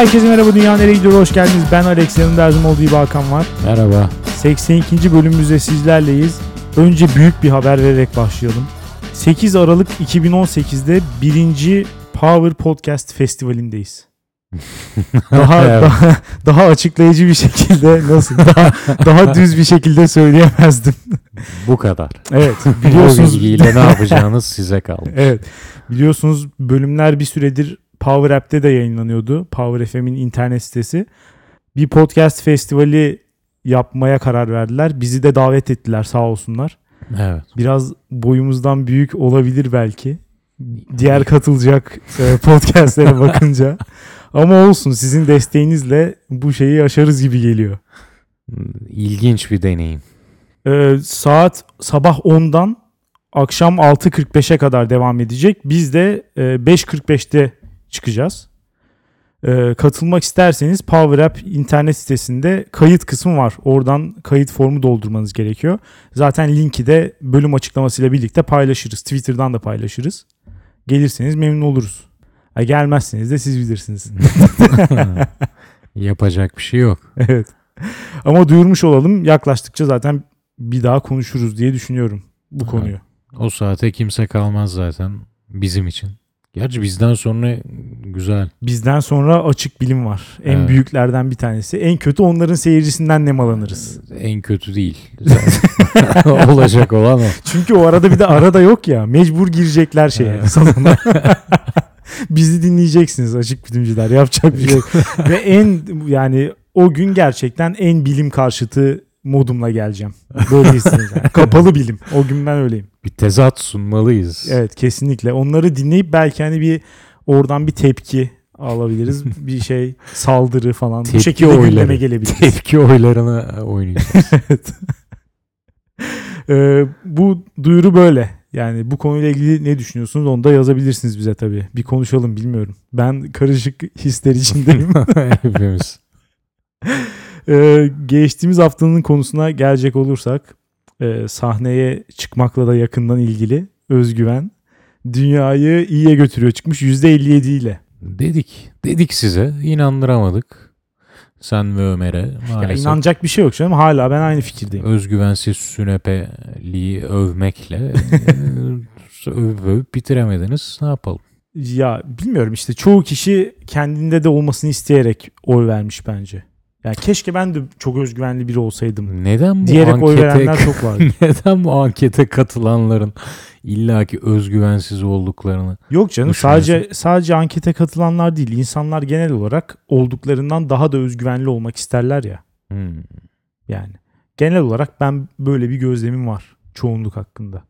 Herkese merhaba Dünya Nereye Gidiyor hoş geldiniz. Ben Alex yanımda her zaman olduğu gibi Hakan var. Merhaba. 82. bölümümüzde sizlerleyiz. Önce büyük bir haber vererek başlayalım. 8 Aralık 2018'de birinci Power Podcast Festivali'ndeyiz. Daha, Evet. daha daha açıklayıcı bir şekilde nasıl daha, daha düz bir şekilde söyleyemezdim. Bu kadar. Evet Bu biliyorsunuz bilgiyle ne yapacağınız size kalmış. Evet. Biliyorsunuz bölümler bir süredir Power App'te de yayınlanıyordu. Power FM'in internet sitesi. Bir podcast festivali yapmaya karar verdiler. Bizi de davet ettiler sağ olsunlar. Evet. Biraz boyumuzdan büyük olabilir belki. Diğer katılacak e, podcastlere bakınca. Ama olsun sizin desteğinizle bu şeyi aşarız gibi geliyor. İlginç bir deneyim. Ee, saat sabah 10'dan akşam 6.45'e kadar devam edecek. Biz de e, 5.45'te çıkacağız. Ee, katılmak isterseniz Power App internet sitesinde kayıt kısmı var. Oradan kayıt formu doldurmanız gerekiyor. Zaten linki de bölüm açıklamasıyla birlikte paylaşırız. Twitter'dan da paylaşırız. Gelirseniz memnun oluruz. Ha, gelmezseniz de siz bilirsiniz. Yapacak bir şey yok. evet. Ama duyurmuş olalım. Yaklaştıkça zaten bir daha konuşuruz diye düşünüyorum bu Evet. konuyu. O saate kimse kalmaz zaten bizim için. Gerçi bizden sonra güzel. Bizden sonra açık bilim var. En Evet. büyüklerden bir tanesi. En kötü onların seyircisinden nemalanırız. En kötü değil. Olacak olan o. Çünkü o arada bir de arada yok ya. Mecbur girecekler şeye Evet. salona. Bizi dinleyeceksiniz açık bilimciler. Yapacak bir şey yok. Ve en yani o gün gerçekten en bilim karşıtı modumla geleceğim. Böyle hissedeceğim. Kapalı bilim. O gün ben öyleyim. Bir tezat sunmalıyız. Evet kesinlikle. Onları dinleyip belki hani bir oradan bir tepki alabiliriz. bir şey saldırı falan. Bu Tepki şekilde oyları. gündeme gelebiliriz. Tepki oylarını oynayacağız. evet. Ee, bu duyuru böyle. Yani bu konuyla ilgili ne düşünüyorsunuz onu da yazabilirsiniz bize tabii. Bir konuşalım bilmiyorum. Ben karışık hisler içindeyim. Hepimiz. Ee, geçtiğimiz haftanın konusuna gelecek olursak e, sahneye çıkmakla da yakından ilgili özgüven dünyayı iyiye götürüyor. Çıkmış %57 ile. Dedik. Dedik size. inandıramadık. Sen ve Ömer'e Ya maalesef. inanacak bir şey yok canım. Hala ben aynı fikirdeyim. özgüvensiz sünepeliği övmekle e, övüp övüp bitiremediniz. Ne yapalım? Ya bilmiyorum işte çoğu kişi kendinde de olmasını isteyerek oy vermiş bence. Yani keşke ben de çok özgüvenli biri olsaydım. Neden bu Diyerek oy ankete verenler çok vardı. neden bu ankete katılanların illaki özgüvensiz olduklarını Yok canım sadece sadece ankete katılanlar değil. İnsanlar genel olarak olduklarından daha da özgüvenli olmak isterler ya. Hmm. Yani genel olarak ben böyle bir gözlemim var çoğunluk hakkında.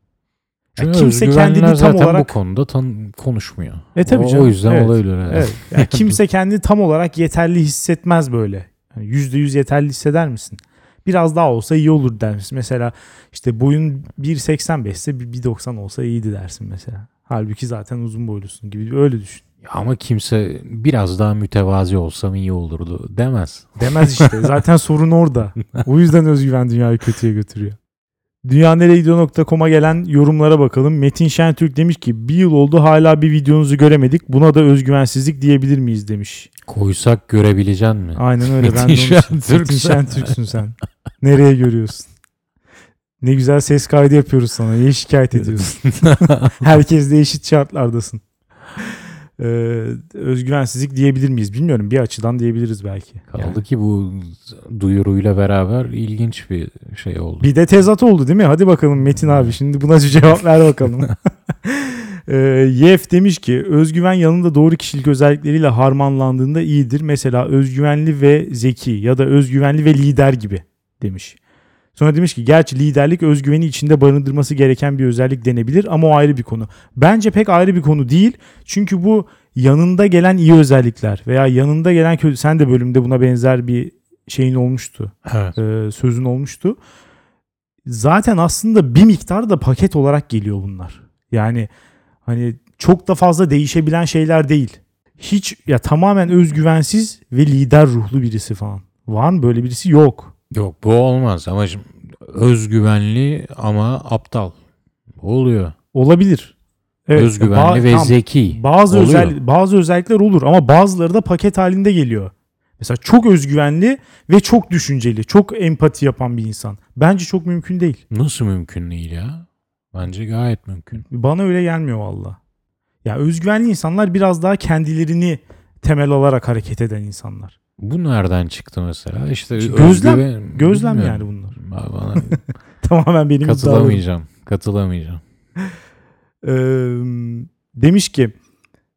Çünkü kimse özgüvenliler kendini tam zaten olarak bu konuda tan konuşmuyor. E tabii canım, o yüzden evet. olabilir. Evet. Evet. Yani kimse kendini tam olarak yeterli hissetmez böyle. Yani %100 yeterli hisseder misin? Biraz daha olsa iyi olur der misin? Mesela işte boyun 1.85 ise bir 1.90 olsa iyiydi dersin mesela. Halbuki zaten uzun boylusun gibi öyle düşün. Ama kimse biraz daha mütevazi olsam iyi olurdu demez. Demez işte. Zaten sorun orada. O yüzden özgüven dünyayı kötüye götürüyor. Dünyaneregidiyor.com'a gelen yorumlara bakalım. Metin Şentürk demiş ki bir yıl oldu hala bir videonuzu göremedik. Buna da özgüvensizlik diyebilir miyiz demiş. Koysak görebilecek mi? Aynen öyle. ben de onu- Şentürk Metin sen. Nereye görüyorsun? Ne güzel ses kaydı yapıyoruz sana. Niye şikayet ediyorsun? Herkes de eşit şartlardasın. Ee, özgüvensizlik diyebilir miyiz? Bilmiyorum. Bir açıdan diyebiliriz belki. Kaldı Yani. ki bu duyuruyla beraber ilginç bir şey oldu. Bir de tezat oldu değil mi? Hadi bakalım Metin abi şimdi buna cevap ver bakalım. Ee, Yef demiş ki özgüven yanında doğru kişilik özellikleriyle harmanlandığında iyidir. Mesela özgüvenli ve zeki ya da özgüvenli ve lider gibi demiş. Sonra demiş ki gerçi liderlik özgüveni içinde barındırması gereken bir özellik denebilir ama o ayrı bir konu. Bence pek ayrı bir konu değil. Çünkü bu yanında gelen iyi özellikler veya yanında gelen kötü sen de bölümde buna benzer bir şeyin olmuştu Evet. e, sözün olmuştu. Zaten aslında bir miktar da paket olarak geliyor bunlar. Yani hani çok da fazla değişebilen şeyler değil. Hiç ya tamamen özgüvensiz ve lider ruhlu birisi falan. Var mı böyle birisi? Yok. Yok bu olmaz ama şimdi özgüvenli ama aptal. Oluyor. Olabilir. Evet, Özgüvenli ba- ve tamam, zeki. Bazı Oluyor. özel bazı özellikler olur ama bazıları da paket halinde geliyor. Mesela çok özgüvenli ve çok düşünceli, çok empati yapan bir insan. Bence çok mümkün değil. Nasıl mümkün değil ya? Bence gayet mümkün. Bana öyle gelmiyor valla. Ya özgüvenli insanlar biraz daha kendilerini temel alarak hareket eden insanlar. Bu nereden çıktı mesela? İşte Gözlem- özgüven- Gözlem bilmiyorum. yani bunlar. Ba- Bana Tamamen benim katılamayacağım. Katılamayacağım. Ee, demiş ki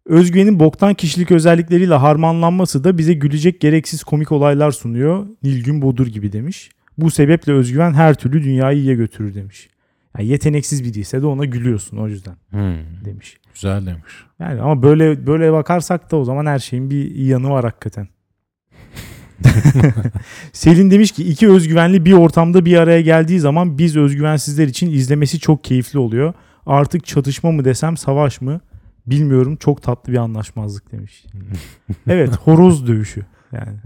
özgüvenin boktan kişilik özellikleriyle harmanlanması da bize gülecek gereksiz komik olaylar sunuyor. Nilgün Bodur gibi demiş. Bu sebeple özgüven her türlü dünyayı iyiye götürür demiş. Yani yeteneksiz biri ise de ona gülüyorsun o yüzden Hmm, demiş. güzel demiş. Yani ama böyle böyle bakarsak da o zaman her şeyin bir yanı var hakikaten. Selin demiş ki iki özgüvenli bir ortamda bir araya geldiği zaman biz özgüvensizler için izlemesi çok keyifli oluyor. Artık çatışma mı desem savaş mı bilmiyorum çok tatlı bir anlaşmazlık demiş. Evet horoz dövüşü yani.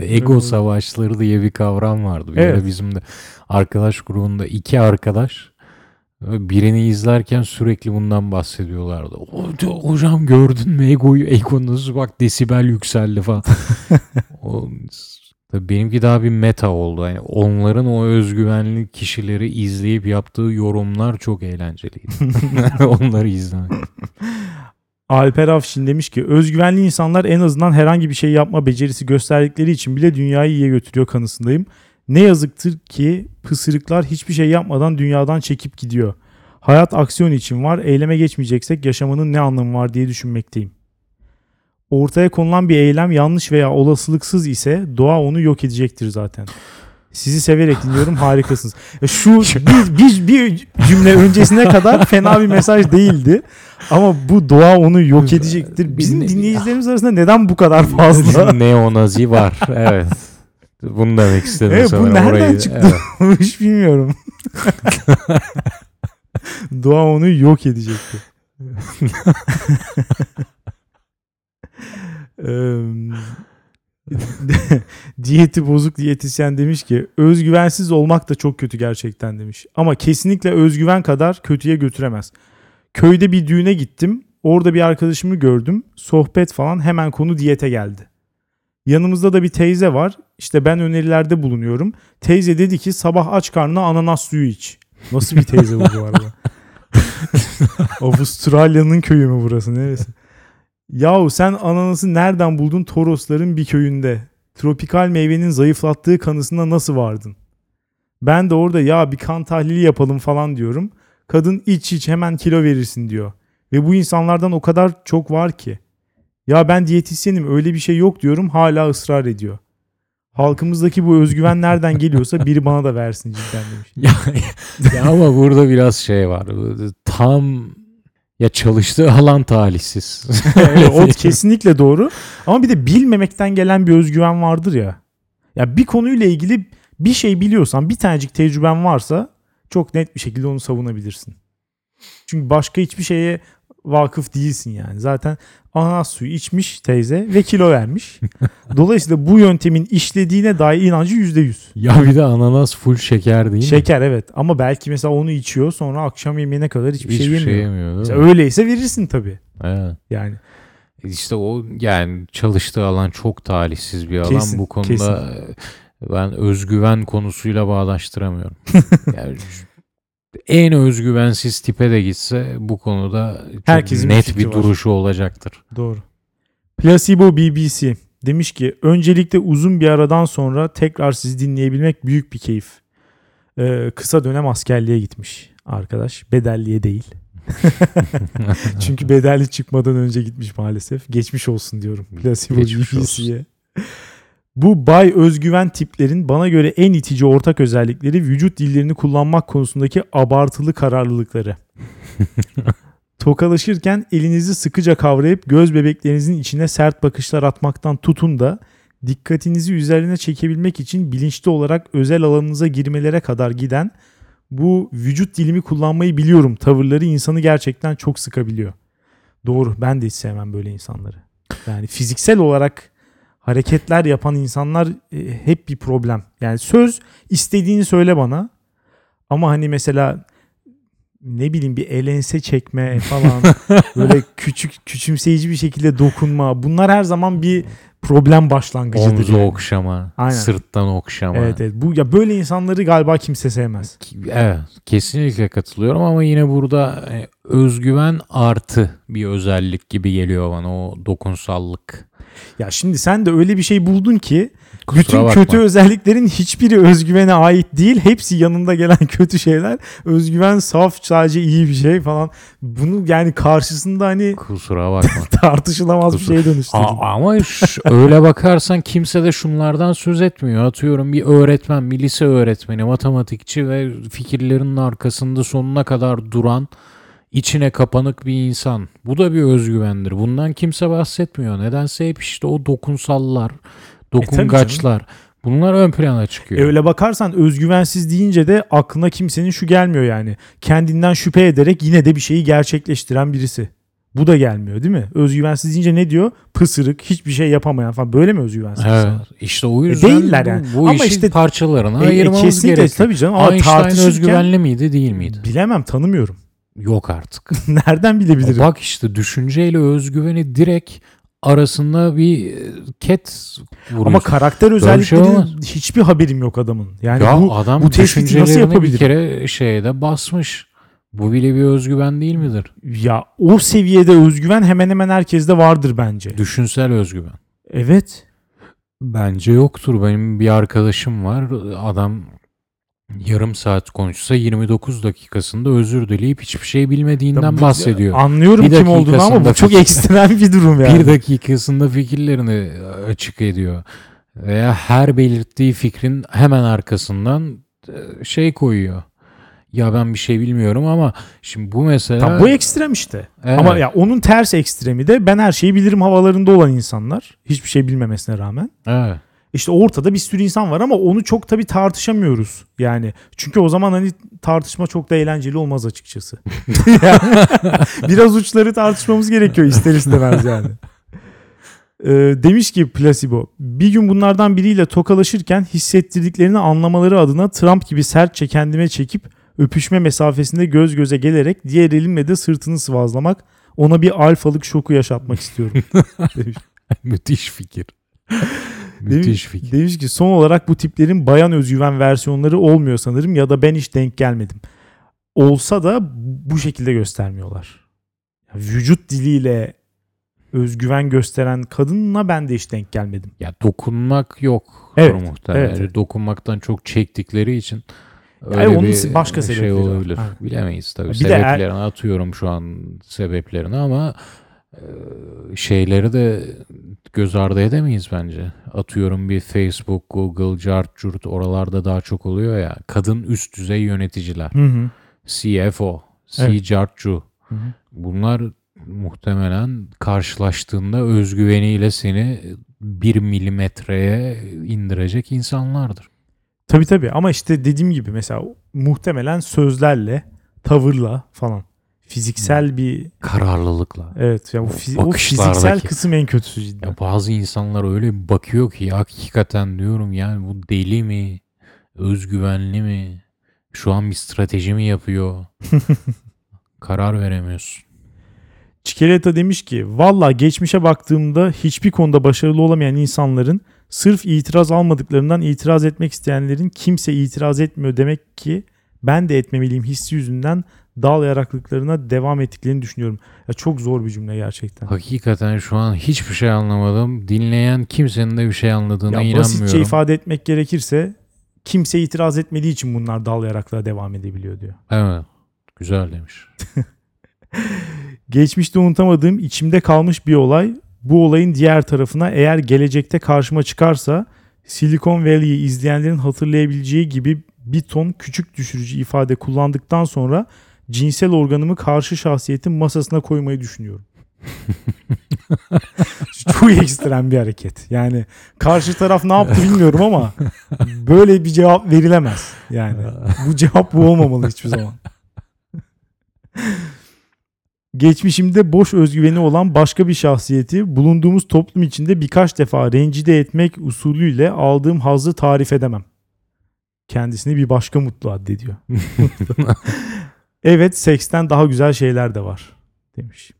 Ego savaşları diye bir kavram vardı. Bir Evet. bizim de arkadaş grubunda iki arkadaş birini izlerken sürekli bundan bahsediyorlardı. "O- Hocam gördün mü egoyu? Ego nasıl bak desibel yükseldi falan. o, tabii benimki daha bir meta oldu. Yani onların o özgüvenli kişileri izleyip yaptığı yorumlar çok eğlenceliydi. Onları izlemek. Alper Afşin demiş ki özgüvenli insanlar en azından herhangi bir şey yapma becerisi gösterdikleri için bile dünyayı iyiye götürüyor kanısındayım. Ne yazıktır ki pısırıklar hiçbir şey yapmadan dünyadan çekip gidiyor. Hayat aksiyon için var. Eyleme geçmeyeceksek yaşamanın ne anlamı var diye düşünmekteyim. Ortaya konulan bir eylem yanlış veya olasılıksız ise doğa onu yok edecektir zaten. Sizi severek dinliyorum harikasınız. Ya Şu bir, bir, bir cümle öncesine kadar fena bir mesaj değildi. Ama bu doğa onu yok edecektir. Bizim dinleyicilerimiz arasında neden bu kadar fazla? Neonazi var. Evet. Bunu demek istedim. Evet, bu sanırım. nereden Orayı- çıktı? Evet. Hiç bilmiyorum. doğa onu yok edecektir. Eee, Diyeti bozuk diyetisyen demiş ki özgüvensiz olmak da çok kötü gerçekten demiş. Ama kesinlikle özgüven kadar kötüye götüremez. Köyde bir düğüne gittim. Orada bir arkadaşımı gördüm. Sohbet falan hemen konu diyete geldi. Yanımızda da bir teyze var. İşte ben önerilerde bulunuyorum. Teyze dedi ki sabah aç karnına ananas suyu iç. Nasıl bir teyze bu bu arada? Avustralya'nın köyü mü burası? Neresi? Yahu sen ananası nereden buldun Torosların bir köyünde? Tropikal meyvenin zayıflattığı kanısına nasıl vardın? Ben de orada ya bir kan tahlili yapalım falan diyorum. Kadın iç iç hemen kilo verirsin diyor. Ve bu insanlardan o kadar çok var ki. Ya ben diyetisyenim öyle bir şey yok diyorum hala ısrar ediyor. Halkımızdaki bu özgüven nereden geliyorsa biri bana da versin cidden demiş. ya, ya ama burada biraz şey var. Tam ya çalıştığı alan talihsiz. O kesinlikle doğru. Ama bir de bilmemekten gelen bir özgüven vardır ya. Ya bir konuyla ilgili bir şey biliyorsan, bir tanecik tecrüben varsa çok net bir şekilde onu savunabilirsin. Çünkü başka hiçbir şeye vakıf değilsin yani. Zaten ananas suyu içmiş teyze ve kilo vermiş. Dolayısıyla bu yöntemin işlediğine dair inancı %100. ya bir de ananas full şeker değil mi? Şeker evet ama belki mesela onu içiyor sonra akşam yemeğine kadar hiçbir, Hiçbir şey yemiyor. şey yemiyor değil Mesela mi? öyleyse verirsin tabii. Evet. Yani İşte o yani çalıştığı alan çok talihsiz bir alan. Kesin, Bu konuda kesin. ben özgüven konusuyla bağdaştıramıyorum. yani en özgüvensiz tipe de gitse bu konuda çok Herkesin bir net bir var. duruşu olacaktır. Doğru. Placebo BBC demiş ki öncelikle uzun bir aradan sonra tekrar sizi dinleyebilmek büyük bir keyif. Ee, kısa dönem askerliğe gitmiş arkadaş. Bedelliye değil. Çünkü bedelli çıkmadan önce gitmiş maalesef. Geçmiş olsun diyorum. Placebo BBC'ye. Bu bay özgüven tiplerin bana göre en itici ortak özellikleri vücut dillerini kullanmak konusundaki abartılı kararlılıkları. Tokalaşırken elinizi sıkıca kavrayıp göz bebeklerinizin içine sert bakışlar atmaktan tutun da dikkatinizi üzerine çekebilmek için bilinçli olarak özel alanınıza girmelere kadar giden bu vücut dilimi kullanmayı biliyorum tavırları insanı gerçekten çok sıkabiliyor. Doğru ben de hiç sevmem böyle insanları. Yani fiziksel olarak hareketler yapan insanlar e, hep bir problem. Yani söz istediğini söyle bana ama hani mesela ne bileyim bir elense çekme falan böyle küçük küçümseyici bir şekilde dokunma bunlar her zaman bir problem başlangıcıdır. Omzu yani. okşama, Aynen. sırttan okşama. Evet evet. Bu ya böyle insanları galiba kimse sevmez. Evet, kesinlikle katılıyorum ama yine burada e, özgüven artı bir özellik gibi geliyor bana o dokunsallık. Ya şimdi sen de öyle bir şey buldun ki Kusura bütün bakma. kötü özelliklerin hiçbiri özgüvene ait değil. Hepsi yanında gelen kötü şeyler. Özgüven saf sadece iyi bir şey falan. Bunu yani karşısında hani Kusura bakma. tartışılamaz bir Kusura- şeye dönüştürdün. A- ama öyle bakarsan kimse de şunlardan söz etmiyor. Atıyorum bir öğretmen, bir lise öğretmeni, matematikçi ve fikirlerinin arkasında sonuna kadar duran, içine kapanık bir insan. Bu da bir özgüvendir. Bundan kimse bahsetmiyor. Nedense hep işte o dokunsallar, dokungaçlar. Bunlar ön plana çıkıyor. E öyle bakarsan özgüvensiz deyince de aklına kimsenin şu gelmiyor yani. Kendinden şüphe ederek yine de bir şeyi gerçekleştiren birisi. Bu da gelmiyor değil mi? Özgüvensiz deyince ne diyor? Pısırık, hiçbir şey yapamayan falan. Böyle mi özgüvensiz? Evet. insanlar? İşte o yüzden değiller bu, yani. bu Ama işin işte- parçalarına E, e, ayırmamız kesinlikle gerekiyor. tabii canım. Ama Einstein tartışırken özgüvenli miydi değil miydi? bilemem tanımıyorum. Yok artık. Nereden bilebilirim? Bak işte düşünceyle özgüveni direkt arasında bir e, ket vuruyor. Ama karakter şey özellikleri olmaz. hiçbir haberim yok adamın. Yani ya bu adam bu tespiti nasıl düşüncelerini bir kere şeyde basmış. Bu bile bir özgüven değil midir? ya o seviyede özgüven hemen hemen herkeste vardır bence. Düşünsel özgüven. Evet. Bence yoktur. Benim bir arkadaşım var. Adam yarım saat konuşsa 29 dakikasında özür dileyip hiçbir şey bilmediğinden bahsediyor. Anlıyorum Bir kim olduğunu ama bu çok ekstrem bir durum yani. Bir dakikasında fikirlerini açık ediyor. Veya her belirttiği fikrin hemen arkasından e, şey koyuyor. Ya ben bir şey bilmiyorum ama şimdi bu mesela Tam bu ekstrem işte. Evet. Ama ya onun ters ekstremi de ben her şeyi bilirim havalarında olan insanlar. Hiçbir şey bilmemesine rağmen. Evet. İşte ortada bir sürü insan var ama onu çok tabii tartışamıyoruz. Yani çünkü o zaman hani tartışma çok da eğlenceli olmaz açıkçası. Biraz uçları tartışmamız gerekiyor ister istemez yani. Ee, demiş ki Placebo bir gün bunlardan biriyle tokalaşırken hissettirdiklerini anlamaları adına Trump gibi sertçe kendime çekip öpüşme mesafesinde göz göze gelerek diğer elimle de sırtını sıvazlamak ona bir alfalık şoku yaşatmak istiyorum. Müthiş fikir. Müthiş fikir. demiş ki son olarak bu tiplerin bayan özgüven versiyonları olmuyor sanırım ya da ben hiç denk gelmedim. Olsa da bu şekilde göstermiyorlar. Vücut diliyle özgüven gösteren kadınla ben de hiç denk gelmedim. Ya dokunmak yok. Evet, muhtemelen. evet, evet. Dokunmaktan çok çektikleri için öyle Yani onun bir başka şey olabilir. Aynen. Bilemeyiz tabii. Bir de er- sebeplerini atıyorum şu an sebeplerini ama şeyleri de göz ardı edemeyiz bence. Atıyorum bir Facebook, Google, Cart, Curt oralarda daha çok oluyor ya. Kadın üst düzey yöneticiler. Hı hı. CFO, Evet. C-Cartcu. Hı. Bunlar muhtemelen karşılaştığında özgüveniyle seni bir milimetreye indirecek insanlardır. Tabii tabii ama işte dediğim gibi mesela muhtemelen sözlerle, tavırla falan fiziksel bir Kararlılıkla. evet ya o, O o fiziksel kısım en kötüsü cidden. Ya bazı insanlar öyle bir bakıyor ki hakikaten diyorum yani bu deli mi? Özgüvenli mi? Şu an bir strateji mi yapıyor? Karar veremiyorsun. Çikolata demiş ki valla geçmişe baktığımda hiçbir konuda başarılı olamayan insanların sırf itiraz almadıklarından itiraz etmek isteyenlerin kimse itiraz etmiyor demek ki ben de etmemeliyim hissi yüzünden dal yaraklıklarına devam ettiklerini düşünüyorum. Ya çok zor bir cümle gerçekten. Hakikaten şu an hiçbir şey anlamadım. Dinleyen kimsenin de bir şey anladığına Ya basitçe inanmıyorum. ifade etmek gerekirse kimse itiraz etmediği için bunlar dal yaraklığa devam edebiliyor diyor. Evet. Güzel demiş. Geçmişte unutamadığım içimde kalmış bir olay. Bu olayın diğer tarafına eğer gelecekte karşıma çıkarsa Silicon Valley'i izleyenlerin hatırlayabileceği gibi bir ton küçük düşürücü ifade kullandıktan sonra cinsel organımı karşı şahsiyetin masasına koymayı düşünüyorum. Çok ekstrem bir hareket. Yani karşı taraf ne yaptı bilmiyorum ama böyle bir cevap verilemez. Yani bu cevap bu olmamalı hiçbir zaman. Geçmişimde boş özgüveni olan başka bir şahsiyeti bulunduğumuz toplum içinde birkaç defa rencide etmek usulüyle aldığım hazzı tarif edemem. Kendisini bir başka mutlu addediyor. Evet seksten daha güzel şeyler de var demiş.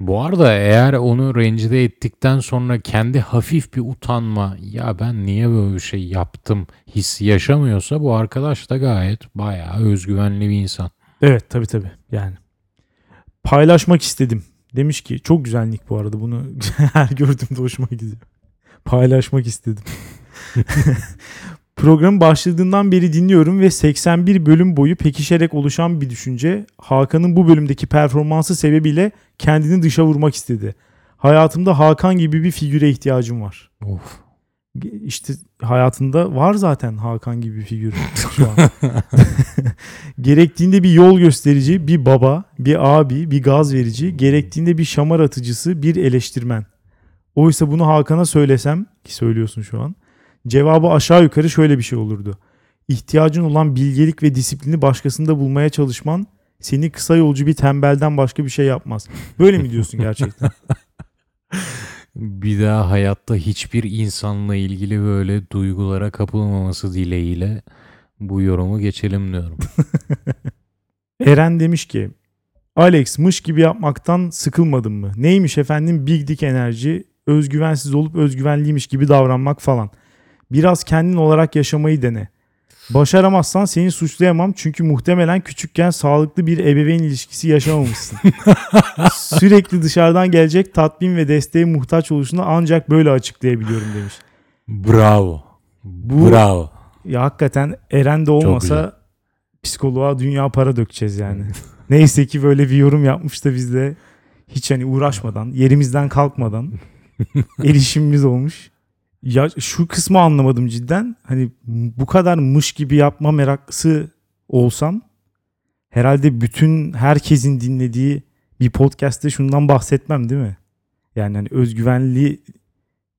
Bu arada eğer onu rencide ettikten sonra kendi hafif bir utanma ya ben niye böyle bir şey yaptım hissi yaşamıyorsa bu arkadaş da gayet bayağı özgüvenli bir insan. Evet tabii tabii yani. Paylaşmak istedim. Demiş ki çok güzel nick bu arada bunu her gördüğümde hoşuma gidiyor. Paylaşmak istedim. Program başladığından beri dinliyorum ve 81 bölüm boyu pekişerek oluşan bir düşünce Hakan'ın bu bölümdeki performansı sebebiyle kendini dışa vurmak istedi. Hayatımda Hakan gibi bir figüre ihtiyacım var. Of. İşte hayatında var zaten Hakan gibi bir figür şu an. gerektiğinde bir yol gösterici, bir baba, bir abi, bir gaz verici, gerektiğinde bir şamar atıcısı, bir eleştirmen. Oysa bunu Hakan'a söylesem ki söylüyorsun şu an. Cevabı aşağı yukarı şöyle bir şey olurdu. İhtiyacın olan bilgelik ve disiplini başkasında bulmaya çalışman seni kısa yolcu bir tembelden başka bir şey yapmaz. Böyle mi diyorsun gerçekten? Bir daha hayatta hiçbir insanla ilgili böyle duygulara kapılmaması dileğiyle bu yorumu geçelim diyorum. Eren demiş ki Alex mış gibi yapmaktan sıkılmadın mı? Neymiş efendim big dick enerji, özgüvensiz olup özgüvenliymiş gibi davranmak falan. Biraz kendin olarak yaşamayı dene. Başaramazsan seni suçlayamam çünkü muhtemelen küçükken sağlıklı bir ebeveyn ilişkisi yaşamamışsın. Sürekli dışarıdan gelecek tatmin ve desteğe muhtaç oluşunu ancak böyle açıklayabiliyorum demiş. Bravo. Bu- Bravo. Ya hakikaten Eren de olmasa psikoloğa dünya para dökeceğiz yani. Neyse ki böyle bir yorum yapmış da biz de hiç hani uğraşmadan, yerimizden kalkmadan erişimimiz olmuş. Ya şu kısmı anlamadım cidden. Hani bu kadar mış gibi yapma meraklısı olsam herhalde bütün herkesin dinlediği bir podcast'te şundan bahsetmem değil mi? Yani hani özgüvenli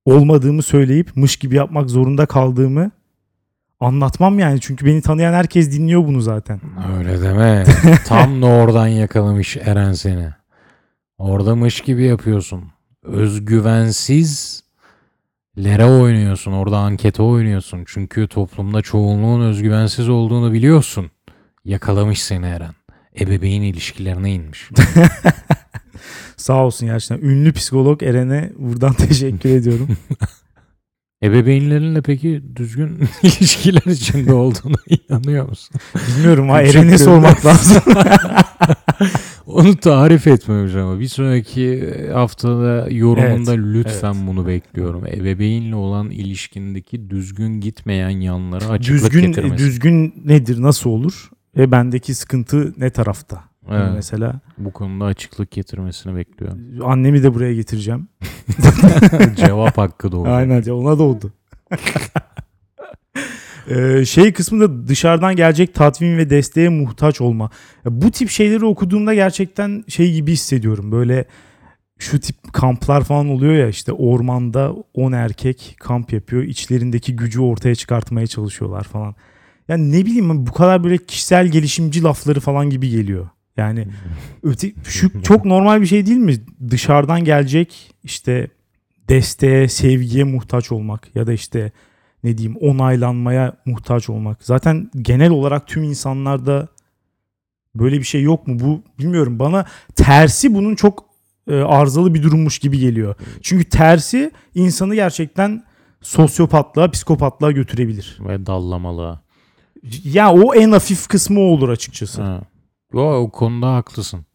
olmadığımı söyleyip mış gibi yapmak zorunda kaldığımı anlatmam yani. Çünkü beni tanıyan herkes dinliyor bunu zaten. Öyle deme. Tam da oradan yakalamış Eren seni. Orada mış gibi yapıyorsun. Özgüvensiz lere oynuyorsun. Orada ankete oynuyorsun. Çünkü toplumda çoğunluğun özgüvensiz olduğunu biliyorsun. Yakalamış seni Eren. Ebeveyn ilişkilerine inmiş. Sağ olsun gerçekten. Ünlü psikolog Eren'e buradan teşekkür ediyorum. Ebeveynlerinle peki düzgün ilişkiler içinde olduğuna inanıyor musun? Bilmiyorum ha Eren'e sormak lazım. Onu tarif etmemiş ama bir sonraki haftada yorumunda Evet, lütfen evet. bunu bekliyorum. Ebeveynle olan ilişkindeki düzgün gitmeyen yanlara açıklık düzgün getirmesi. düzgün nedir? Nasıl olur? Ve bendeki sıkıntı ne tarafta? Yani Evet, Mesela bu konuda açıklık getirmesini bekliyorum. annemi de buraya getireceğim. Cevap hakkı doğru. Aynen ona doğdu. Ee, şey kısmı da dışarıdan gelecek tatmin ve desteğe muhtaç olma. Ya bu tip şeyleri okuduğumda gerçekten şey gibi hissediyorum. Böyle şu tip kamplar falan oluyor ya işte ormanda 10 erkek kamp yapıyor. İçlerindeki gücü ortaya çıkartmaya çalışıyorlar falan. Yani ne bileyim bu kadar böyle kişisel gelişimci lafları falan gibi geliyor. Yani öte, şu çok normal bir şey değil mi? Dışarıdan gelecek işte desteğe, sevgiye muhtaç olmak ya da işte ne diyeyim onaylanmaya muhtaç olmak. Zaten genel olarak tüm insanlarda böyle bir şey yok mu? Bu bilmiyorum bana tersi bunun çok e, arızalı bir durummuş gibi geliyor. Çünkü tersi insanı gerçekten sosyopatlığa, psikopatlığa götürebilir. Ve dallamalı. Ya o en hafif kısmı olur açıkçası. Ha. O, o konuda haklısın.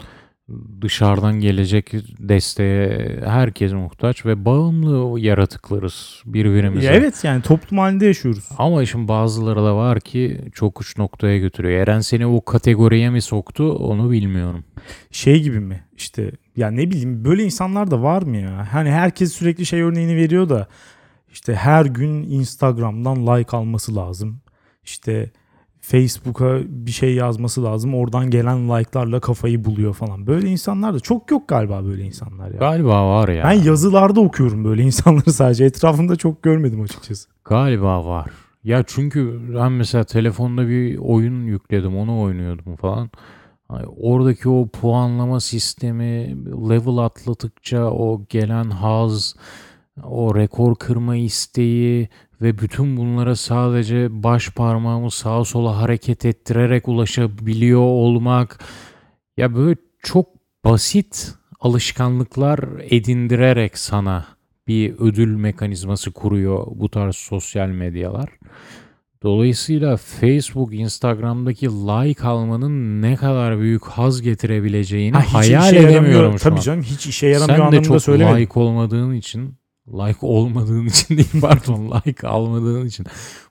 Dışarıdan gelecek desteğe herkes muhtaç ve bağımlı yaratıklarız birbirimize. Evet yani toplum halinde yaşıyoruz. Ama işin bazıları da var ki çok uç noktaya götürüyor. Eren seni o kategoriye mi soktu onu bilmiyorum. şey gibi mi işte ya ne bileyim böyle insanlar da var mı ya? Hani herkes sürekli şey örneğini veriyor da işte her gün Instagram'dan like alması lazım. İşte Facebook'a bir şey yazması lazım. Oradan gelen like'larla kafayı buluyor falan. Böyle insanlar da çok yok galiba böyle insanlar ya. Galiba var ya. Ben yazılarda okuyorum böyle insanları sadece. Etrafımda çok görmedim açıkçası. Galiba var. Ya çünkü ben mesela telefonda bir oyun yükledim onu oynuyordum falan. Oradaki o puanlama sistemi level atladıkça o gelen haz, o rekor kırma isteği ve bütün bunlara sadece baş parmağımı sağa sola hareket ettirerek ulaşabiliyor olmak Ya böyle çok basit alışkanlıklar edindirerek sana bir ödül mekanizması kuruyor bu tarz sosyal medyalar. Dolayısıyla Facebook, Instagram'daki like almanın ne kadar büyük haz getirebileceğini Ha, hayal yaramıyor. edemiyorum şu Tabii an. canım hiç işe yaramıyor Sen de anlamında çok söylemedim. like olmadığın için, like olmadığın için değil pardon, like almadığın için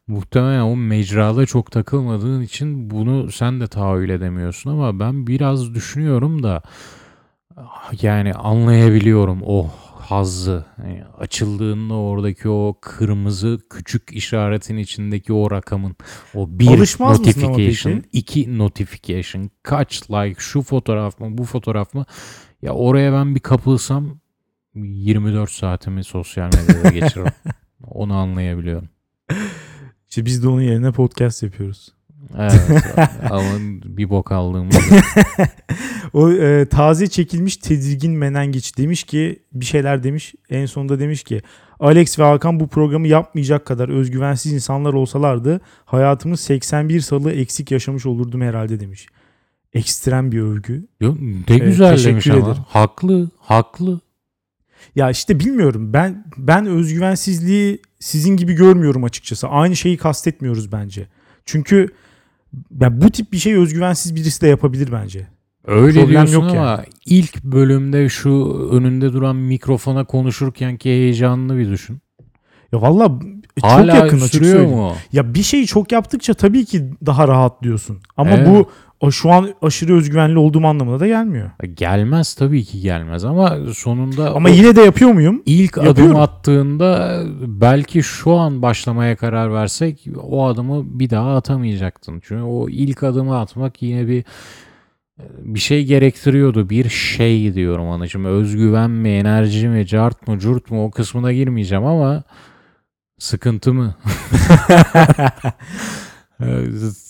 muhtemelen o mecrada çok takılmadığın için bunu sen de tahayyül edemiyorsun ama ben biraz düşünüyorum da yani anlayabiliyorum o hazzı. Yani açıldığında oradaki o kırmızı küçük işaretin içindeki o rakamın o bir Alışmaz notification, iki notification, kaç like, şu fotoğraf mı, bu fotoğraf mı? Ya oraya ben bir kapılsam 24 saatimi sosyal medyada geçiririm. Onu anlayabiliyorum. İşte biz de onun yerine podcast yapıyoruz. Evet. ama bir bok aldığımız O e, taze çekilmiş tedirgin menengiç demiş ki bir şeyler demiş. En sonunda demiş ki Alex ve Hakan bu programı yapmayacak kadar özgüvensiz insanlar olsalardı hayatımız 81 salı eksik yaşamış olurdum herhalde demiş. Ekstrem bir övgü. Yo, ne güzel teşekkür demiş ama. ederim. Haklı, haklı. Ya işte bilmiyorum ben ben özgüvensizliği sizin gibi görmüyorum açıkçası. Aynı şeyi kastetmiyoruz bence. Çünkü ya bu tip bir şey özgüvensiz birisi de yapabilir bence. Öyle Problem diyorsun yok ama ilk bölümde şu önünde duran mikrofona konuşurken ki heyecanını bir düşün. Ya valla çok Hala yakın açık söyleyeyim. mu? Ya bir şeyi çok yaptıkça tabii ki daha rahat diyorsun. Ama Evet. bu şu an aşırı özgüvenli olduğum anlamına da gelmiyor. Gelmez tabii ki gelmez ama sonunda Ama yine de yapıyor muyum? ilk yapıyorum. adım attığında belki şu an başlamaya karar versek o adımı bir daha atamayacaktın. Çünkü o ilk adımı atmak yine bir bir şey gerektiriyordu. Bir şey diyorum. Şimdi özgüven mi, enerji mi, cart mı, curt mu o kısmına girmeyeceğim ama sıkıntı mı?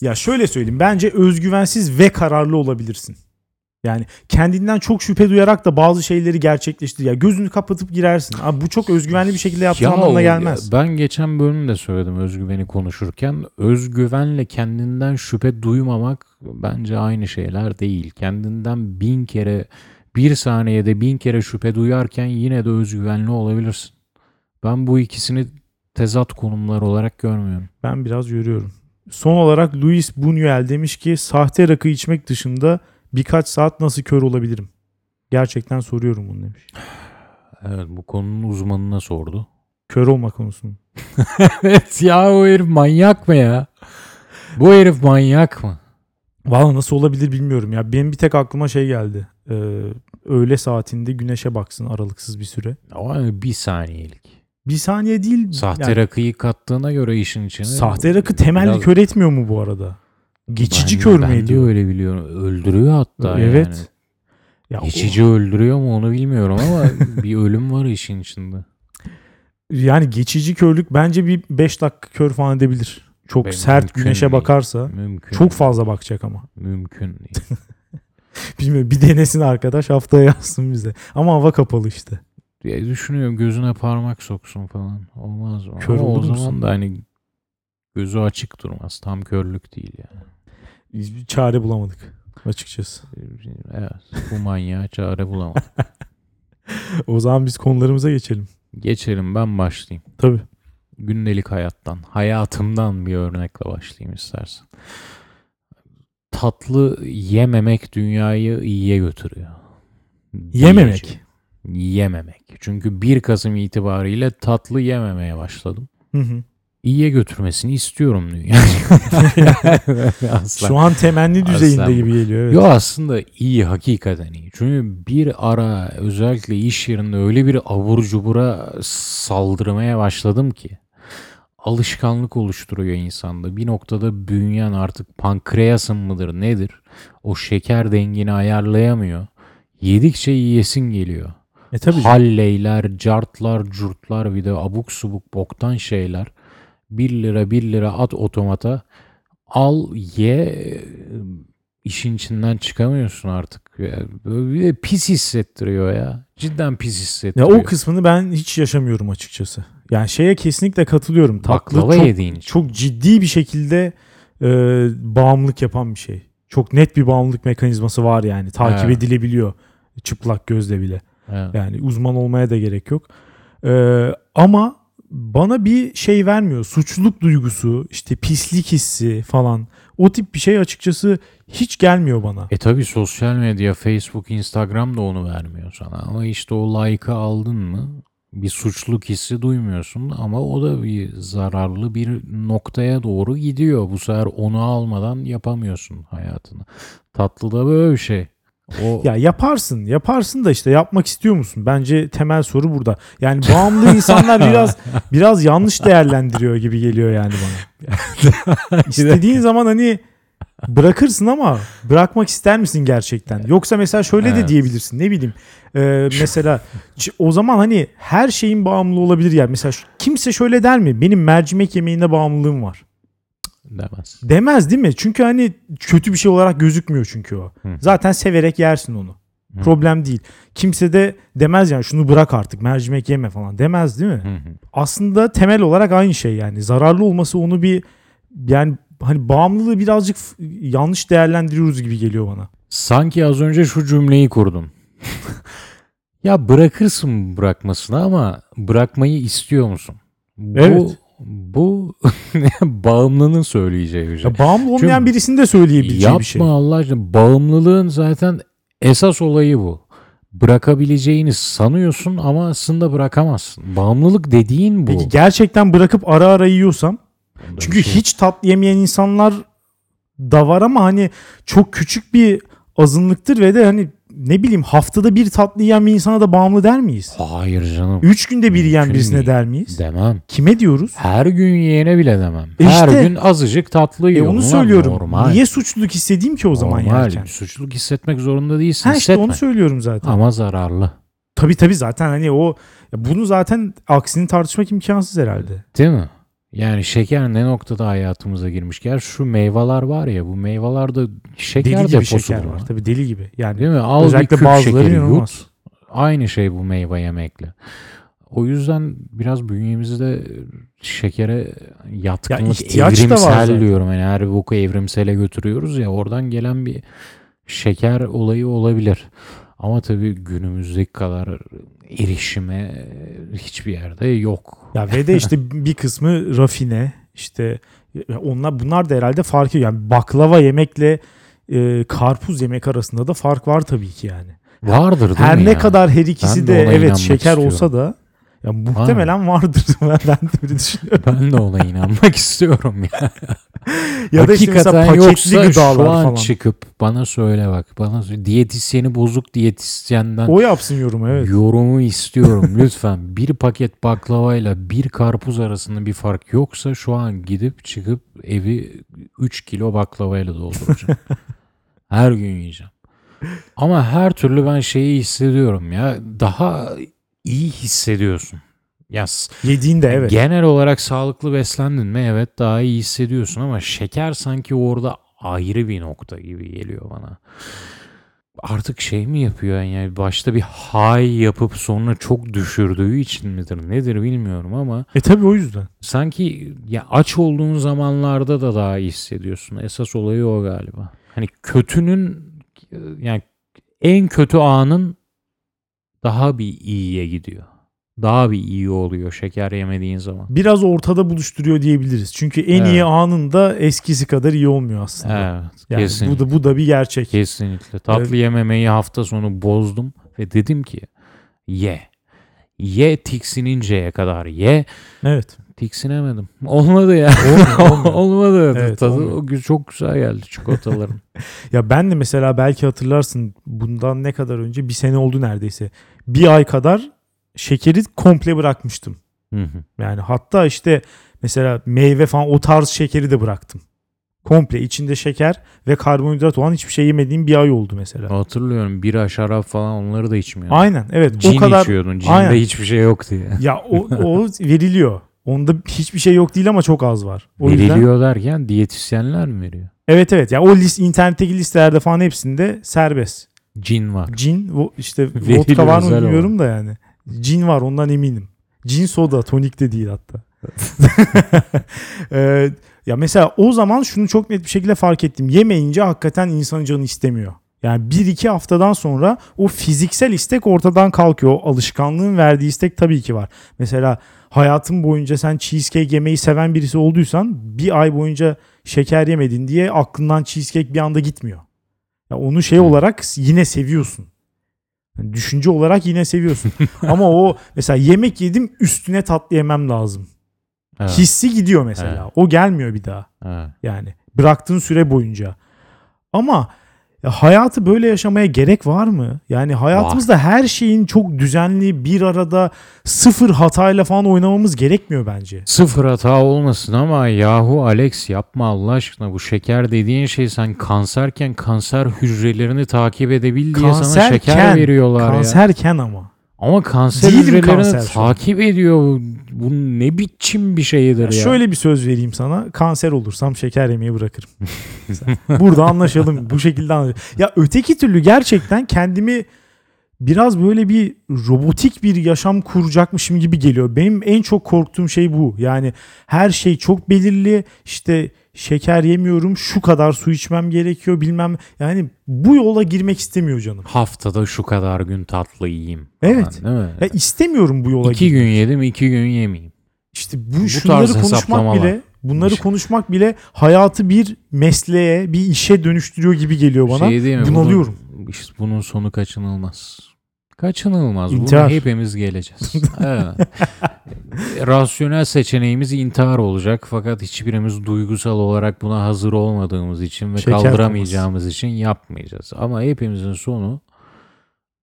Ya şöyle söyleyeyim. Bence özgüvensiz ve kararlı olabilirsin. Yani kendinden çok şüphe duyarak da bazı şeyleri gerçekleştir. Ya gözünü kapatıp girersin. Abi bu çok özgüvenli bir şekilde yaptığın Ya anlamına gelmez. Ben geçen bölümde söyledim özgüveni konuşurken. Özgüvenle kendinden şüphe duymamak bence aynı şeyler değil. Kendinden bin kere bir saniyede bin kere şüphe duyarken yine de özgüvenli olabilirsin. Ben bu ikisini tezat konumlar olarak görmüyorum. Ben biraz görüyorum. Son olarak Luis Buñuel demiş ki sahte rakı içmek dışında birkaç saat nasıl kör olabilirim? Gerçekten soruyorum bunu demiş. Evet bu konunun uzmanına sordu. Kör olma konusunu. evet ya o herif manyak mı ya? Bu herif manyak mı? Valla nasıl olabilir bilmiyorum ya. Benim bir tek aklıma şey geldi. Ee, öğle saatinde güneşe baksın aralıksız bir süre. Ama bir saniyelik. Bir saniye değil. Sahte yani rakıyı kattığına göre işin içine. sahte rakı Biraz- kör etmiyor mu bu arada? Geçici Ben- kör mü ediyor? öyle biliyorum. Öldürüyor hatta Evet. yani. Ya o- Geçici öldürüyor mu onu bilmiyorum ama bir ölüm var işin içinde. yani geçici körlük bence bir 5 dakika kör falan edebilir. Çok Benim sert güneşe değil. bakarsa Mümkün. çok fazla bakacak ama. Mümkün değil. Bilmiyorum bir denesin arkadaş haftaya yazsın bize. Ama hava kapalı işte. Ya düşünüyorum gözüne parmak soksun falan. Olmaz mı? Kör Ama o zaman musun? da hani gözü açık durmaz. Tam körlük değil yani. Biz bir çare bulamadık açıkçası. Evet. Bu manyağa çare bulamadım. O zaman biz konularımıza geçelim. Geçelim ben başlayayım. Tabii. gündelik hayattan, hayatımdan bir örnekle başlayayım istersen. Tatlı yememek dünyayı iyiye götürüyor. Yememek. Yememek. Çünkü 1 Kasım itibariyle tatlı yememeye başladım. Hı hı. İyiye götürmesini istiyorum. Asla. Şu an temenni düzeyinde Aslan- gibi geliyor. Evet. Yo aslında iyi hakikaten iyi. Çünkü bir ara özellikle iş yerinde öyle bir abur cubura saldırmaya başladım ki alışkanlık oluşturuyor insanda. Bir noktada bünyen artık pankreasın mıdır nedir? O şeker dengini ayarlayamıyor. Yedikçe yiyesin geliyor. E tabii. Halleyler, cartlar, curtlar bir de abuk subuk boktan şeyler. 1 lira 1 lira at otomata. Al ye işin içinden çıkamıyorsun artık. Ya, Böyle pis hissettiriyor ya. Cidden pis Ya hissettiriyor. o kısmını ben hiç yaşamıyorum açıkçası. Yani şeye kesinlikle katılıyorum. Tatlı Baklava çok, yediğin için. çok ciddi bir şekilde e, bağımlılık yapan bir şey. Çok net bir bağımlılık mekanizması var yani. Takip Evet. edilebiliyor çıplak gözle bile. Evet. Yani uzman olmaya da gerek yok. Ee, ama bana bir şey vermiyor. Suçluluk duygusu, işte pislik hissi falan. O tip bir şey açıkçası hiç gelmiyor bana. E tabi sosyal medya, Facebook, Instagram da onu vermiyor sana. Ama işte o like'ı aldın mı bir suçluluk hissi duymuyorsun ama o da bir zararlı bir noktaya doğru gidiyor. Bu sefer onu almadan yapamıyorsun hayatını. Tatlı da böyle bir şey. O Ya yaparsın, yaparsın da işte yapmak istiyor musun? Bence temel soru burada. Yani bağımlı insanlar biraz biraz yanlış değerlendiriyor gibi geliyor yani bana. İstediğin zaman hani bırakırsın ama bırakmak ister misin gerçekten? Yoksa mesela şöyle de Evet. diyebilirsin. Ne bileyim. e, mesela o zaman hani her şeyin bağımlı olabilir yani. Mesela kimse şöyle der mi? Benim mercimek yemeğine bağımlılığım var. Demez. Demez değil mi? Çünkü hani kötü bir şey olarak gözükmüyor çünkü o. Hı. Zaten severek yersin onu. Hı. Problem değil. Kimse de demez yani şunu bırak artık mercimek yeme falan demez değil mi? Hı hı. Aslında temel olarak aynı şey yani. Zararlı olması onu bir yani hani bağımlılığı birazcık yanlış değerlendiriyoruz gibi geliyor bana. Sanki az önce şu cümleyi kurdum. ya bırakırsın bırakmasını ama bırakmayı istiyor musun? Bu, Evet. Bu bağımlının söyleyeceği bir şey. Ya bağımlı olmayan Çünkü birisinin de söyleyebileceği Yapma bir şey. Allah aşkına. Bağımlılığın zaten esas olayı bu. Bırakabileceğini sanıyorsun ama aslında bırakamazsın. Bağımlılık dediğin bu. Peki gerçekten bırakıp ara ara yiyorsam bir Çünkü şey- hiç tatlı yemeyen insanlar da var ama hani çok küçük bir azınlıktır ve de hani ne bileyim haftada bir tatlı yiyen bir insana da bağımlı der miyiz? Hayır canım. Üç günde bir yiyen Mümkün birisine değil. der miyiz? Demem. Kime diyoruz? Her gün yiyene bile demem. E Her işte- gün azıcık tatlı E yiyor. onu Ulan söylüyorum. Normal. Niye suçluluk hissedeyim ki o zaman normal. yerken? Suçluluk hissetmek zorunda değilsin. Ha işte Hissetme. onu söylüyorum zaten. Ama zararlı. Tabii tabii zaten hani o ya bunu zaten aksini tartışmak imkansız herhalde. Değil mi? Yani şeker ne noktada hayatımıza girmiş? Gel şu meyveler var ya bu meyvelerde şeker Deli gibi deposu şeker var. Tabii deli gibi. Yani Değil mi? Al Özellikle bir küp bazıları şekeri inanılmaz. yut. Aynı şey bu meyve yemekle. O yüzden biraz bünyemizde şekere yatkınlık ihtiyaç da var evrimsel zaten. diyorum. Yani her boku evrimsele götürüyoruz ya oradan gelen bir şeker olayı olabilir. Ama tabii günümüzdeki kadar erişime hiçbir yerde yok. Ya ve de işte bir kısmı rafine işte onlar bunlar da herhalde farkı yani baklava yemekle e, karpuz yemek arasında da fark var tabii ki yani. Vardır değil Her mi ne ya? kadar her ikisi Ben de, de evet şeker istiyorum. olsa da ya muhtemelen vardır. ben de öyle düşünüyorum. Ben de ona inanmak istiyorum ya. ya da işte mesela Hakikaten paketli yoksa şu an falan. çıkıp bana söyle bak. Bana söyle. diyetisyeni bozuk diyetisyenden O yapsın yorum evet. yorumu istiyorum lütfen. Bir paket baklavayla bir karpuz arasında bir fark yoksa şu an gidip çıkıp evi 3 kilo baklavayla dolduracağım. her gün yiyeceğim. Ama her türlü ben şeyi hissediyorum ya. Daha iyi hissediyorsun. Ya s- Yediğinde evet. Genel olarak sağlıklı beslendin mi? Evet daha iyi hissediyorsun ama şeker sanki orada ayrı bir nokta gibi geliyor bana. Artık şey mi yapıyor yani başta bir high yapıp sonra çok düşürdüğü için midir nedir bilmiyorum ama E tabii o yüzden. sanki ya aç olduğun zamanlarda da daha iyi hissediyorsun. Esas olayı o galiba. Hani kötünün yani en kötü anın daha bir iyiye gidiyor. Daha bir iyi oluyor şeker yemediğin zaman. Biraz ortada buluşturuyor diyebiliriz. Çünkü en Evet. iyi anında eskisi kadar iyi olmuyor aslında. Evet, Yani kesinlikle. bu da bu da bir gerçek. Kesinlikle. Tatlı Evet. yememeyi hafta sonu bozdum ve dedim ki ye. Ye tiksininceye kadar ye. Evet. Tiksinemedim. Olmadı ya. Olmuyor. Olmadı. Evet, Tadı olmuyor. çok güzel geldi çikolataların. Ya ben de mesela belki hatırlarsın bundan ne kadar önce bir sene oldu neredeyse. Bir ay kadar şekeri komple bırakmıştım. Hı hı. Yani hatta işte mesela meyve falan o tarz şekeri de bıraktım. Komple içinde şeker ve karbonhidrat olan hiçbir şey yemediğim bir ay oldu mesela. Hatırlıyorum bira, şarap falan onları da içmiyordum. Aynen evet Cin o kadar içiyordun. Cinde Aynen. hiçbir şey yoktu ya. ya o, o veriliyor. Onda hiçbir şey yok değil ama çok az var. O yüzden Veriliyor derken diyetisyenler mi veriyor? evet evet ya o list internetteki listelerde falan hepsinde serbest. Cin var. Cin işte Veriliyor vodka var mı bilmiyorum da yani. Cin var ondan eminim. Cin soda tonik de değil hatta. Ee, Ya mesela o zaman şunu çok net bir şekilde fark ettim. Yemeyince hakikaten insanın canı istemiyor. Yani bir iki haftadan sonra o fiziksel istek ortadan kalkıyor. O alışkanlığın verdiği istek tabii ki var. Mesela hayatın boyunca sen cheesecake yemeyi seven birisi olduysan bir ay boyunca şeker yemedin diye aklından cheesecake bir anda gitmiyor. Ya onu şey olarak yine seviyorsun. Yani düşünce olarak yine seviyorsun. Ama o mesela yemek yedim üstüne tatlı yemem lazım. Evet, Hissi gidiyor mesela. Evet. O gelmiyor bir daha. evet. Yani bıraktığın süre boyunca. Ama ya hayatı böyle yaşamaya gerek var mı? Yani hayatımızda her şeyin çok düzenli bir arada sıfır hatayla falan oynamamız gerekmiyor bence. Sıfır hata olmasın ama yahu Alex yapma Allah aşkına bu şeker dediğin şey sen kanserken kanser hücrelerini takip edebil diye sana şeker Kanserken, veriyorlar ya. Kanserken ama. Ama kanser Değilim hücrelerini kanser şu an. takip ediyor. Bu ne biçim bir şeydir Ya ya. şöyle bir söz vereyim sana. Kanser olursam şeker yemeyi bırakırım. Burada anlaşalım. Bu şekilde anlaşalım. Ya öteki türlü gerçekten kendimi biraz böyle bir robotik bir yaşam kuracakmışım gibi geliyor. Benim en çok korktuğum şey bu. Yani her şey çok belirli. İşte şeker yemiyorum, şu kadar su içmem gerekiyor bilmem. Yani bu yola girmek istemiyor canım. Haftada şu kadar gün tatlı yiyeyim. falan, Evet. Değil mi? Ya istemiyorum bu yola İki girmek. gün yedim iki gün yemeyeyim. İşte bu, Bu şunları konuşmak bile bunları şey- konuşmak bile hayatı bir mesleğe, bir işe dönüştürüyor gibi geliyor bana. Şey? Bunalıyorum. Bunun, bunun sonu kaçınılmaz. Kaçınılmaz. İntihar. Bunu hepimiz geleceğiz. evet. Rasyonel seçeneğimiz intihar olacak fakat hiçbirimiz duygusal olarak buna hazır olmadığımız için ve Şeker kaldıramayacağımız için yapmayacağız. Ama hepimizin sonu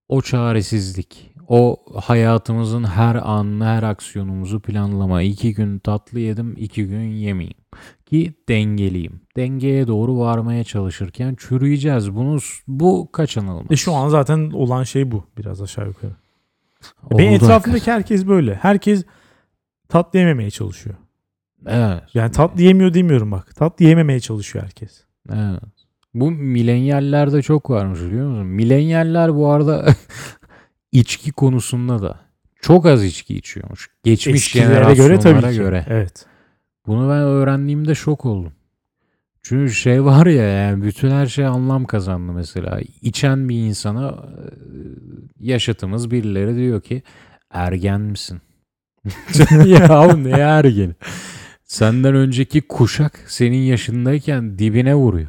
o çaresizlik. O hayatımızın her anını, her aksiyonumuzu planlama. İki gün tatlı yedim, iki gün yemeyeyim. Ki dengeliyim. Dengeye doğru varmaya çalışırken çürüyeceğiz. Bunu, bu kaçınılmaz. E şu an zaten olan şey bu biraz aşağı yukarı. Oldu Benim hakikaten. etrafımdaki herkes böyle. Herkes tatlı yememeye çalışıyor. Evet. Yani tatlı yemiyor demiyorum bak. Tatlı yememeye çalışıyor herkes. Evet. Bu milenyallerde çok varmış biliyor musun? Milenyaller bu arada içki konusunda da çok az içki içiyormuş. Geçmiş Eskilere jenerasyonlara göre tabii ki. göre. Evet. Bunu ben öğrendiğimde şok oldum. Çünkü şey var ya yani bütün her şey anlam kazandı mesela. İçen bir insana e, yaşıtımız birileri diyor ki ergen misin? ya ne ergen? Senden önceki kuşak senin yaşındayken dibine vuruyor.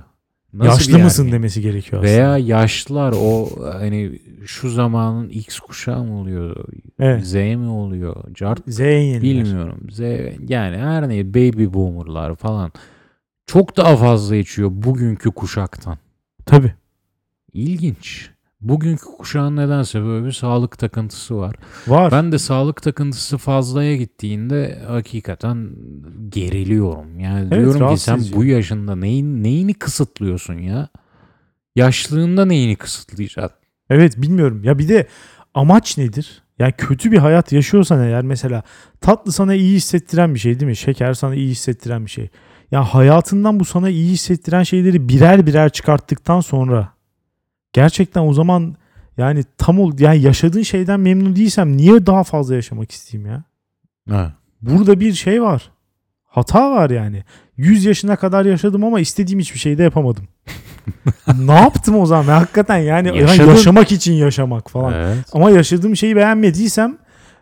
Nasıl Yaşlı bir mısın demesi gerekiyor aslında. Veya yaşlılar o hani şu zamanın X kuşağı mı oluyor? Evet. Z mi oluyor? Cart Zeyn yeniler. Bilmiyorum. Z yani her ne baby boomerlar falan çok daha fazla içiyor bugünkü kuşaktan. Tabii. İlginç. Bugünkü kuşağın nedense böyle bir sağlık takıntısı var. Var. Ben de sağlık takıntısı fazlaya gittiğinde hakikaten geriliyorum. Yani Evet, diyorum ki sen edici. bu yaşında neyin neyini kısıtlıyorsun ya? Yaşlığında neyini kısıtlayacaksın? Evet bilmiyorum. Ya bir de amaç nedir? Yani kötü bir hayat yaşıyorsan eğer mesela tatlı sana iyi hissettiren bir şey değil mi? Şeker sana iyi hissettiren bir şey. Ya hayatından bu sana iyi hissettiren şeyleri birer birer çıkarttıktan sonra gerçekten o zaman yani tam ol yani yaşadığın şeyden memnun değilsem niye daha fazla yaşamak isteyeyim ya? Evet. Burada bir şey var. Hata var yani. 100 yaşına kadar yaşadım ama istediğim hiçbir şey de yapamadım. ne yaptım o zaman? Hakikaten yani yani Yaşadın. yaşamak için yaşamak falan. Evet. Ama yaşadığım şeyi beğenmediysem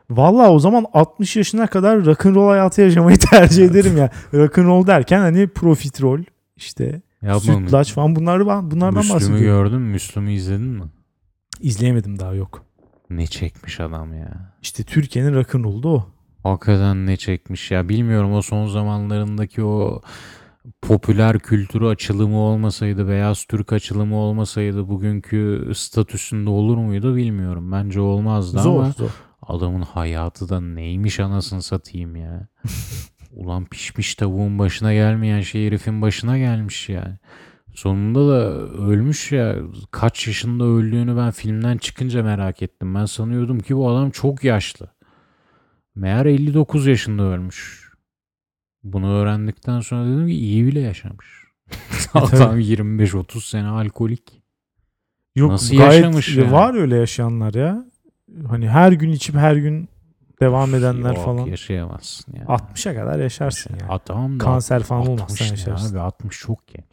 valla o zaman 60 yaşına kadar rock'n'roll hayatı yaşamayı tercih ederim ya. Rock'n'roll derken hani profiterol işte Yapma. sütlaç falan bunları bunlardan Müslüm'ü bahsediyorum. gördün mü? Müslüm'ü izledin mi? İzleyemedim daha yok. Ne çekmiş adam ya. İşte Türkiye'nin rock'n'roll'u da o. Hakikaten ne çekmiş ya. Bilmiyorum o son zamanlarındaki o popüler kültürü açılımı olmasaydı, beyaz Türk açılımı olmasaydı bugünkü statüsünde olur muydu bilmiyorum. Bence olmazdı Zor ama zor. adamın hayatı da neymiş anasını satayım ya. Ulan pişmiş tavuğun başına gelmeyen şey herifin başına gelmiş yani. Sonunda da ölmüş ya. Kaç yaşında öldüğünü ben filmden çıkınca merak ettim. Ben sanıyordum ki bu adam çok yaşlı. Meğer 59 yaşında ölmüş. Bunu öğrendikten sonra dedim ki iyi bile yaşamış. adam 25-30 sene alkolik. Yok Nasıl gayet yaşamış yani? var öyle yaşayanlar ya. Hani her gün içip her gün devam edenler Yok, falan. yaşayamazsın yani. 60'a kadar yaşarsın yani. Tamam da Kanser falan 60 olmazsan ne yaşarsın. Abi 60 çok genç.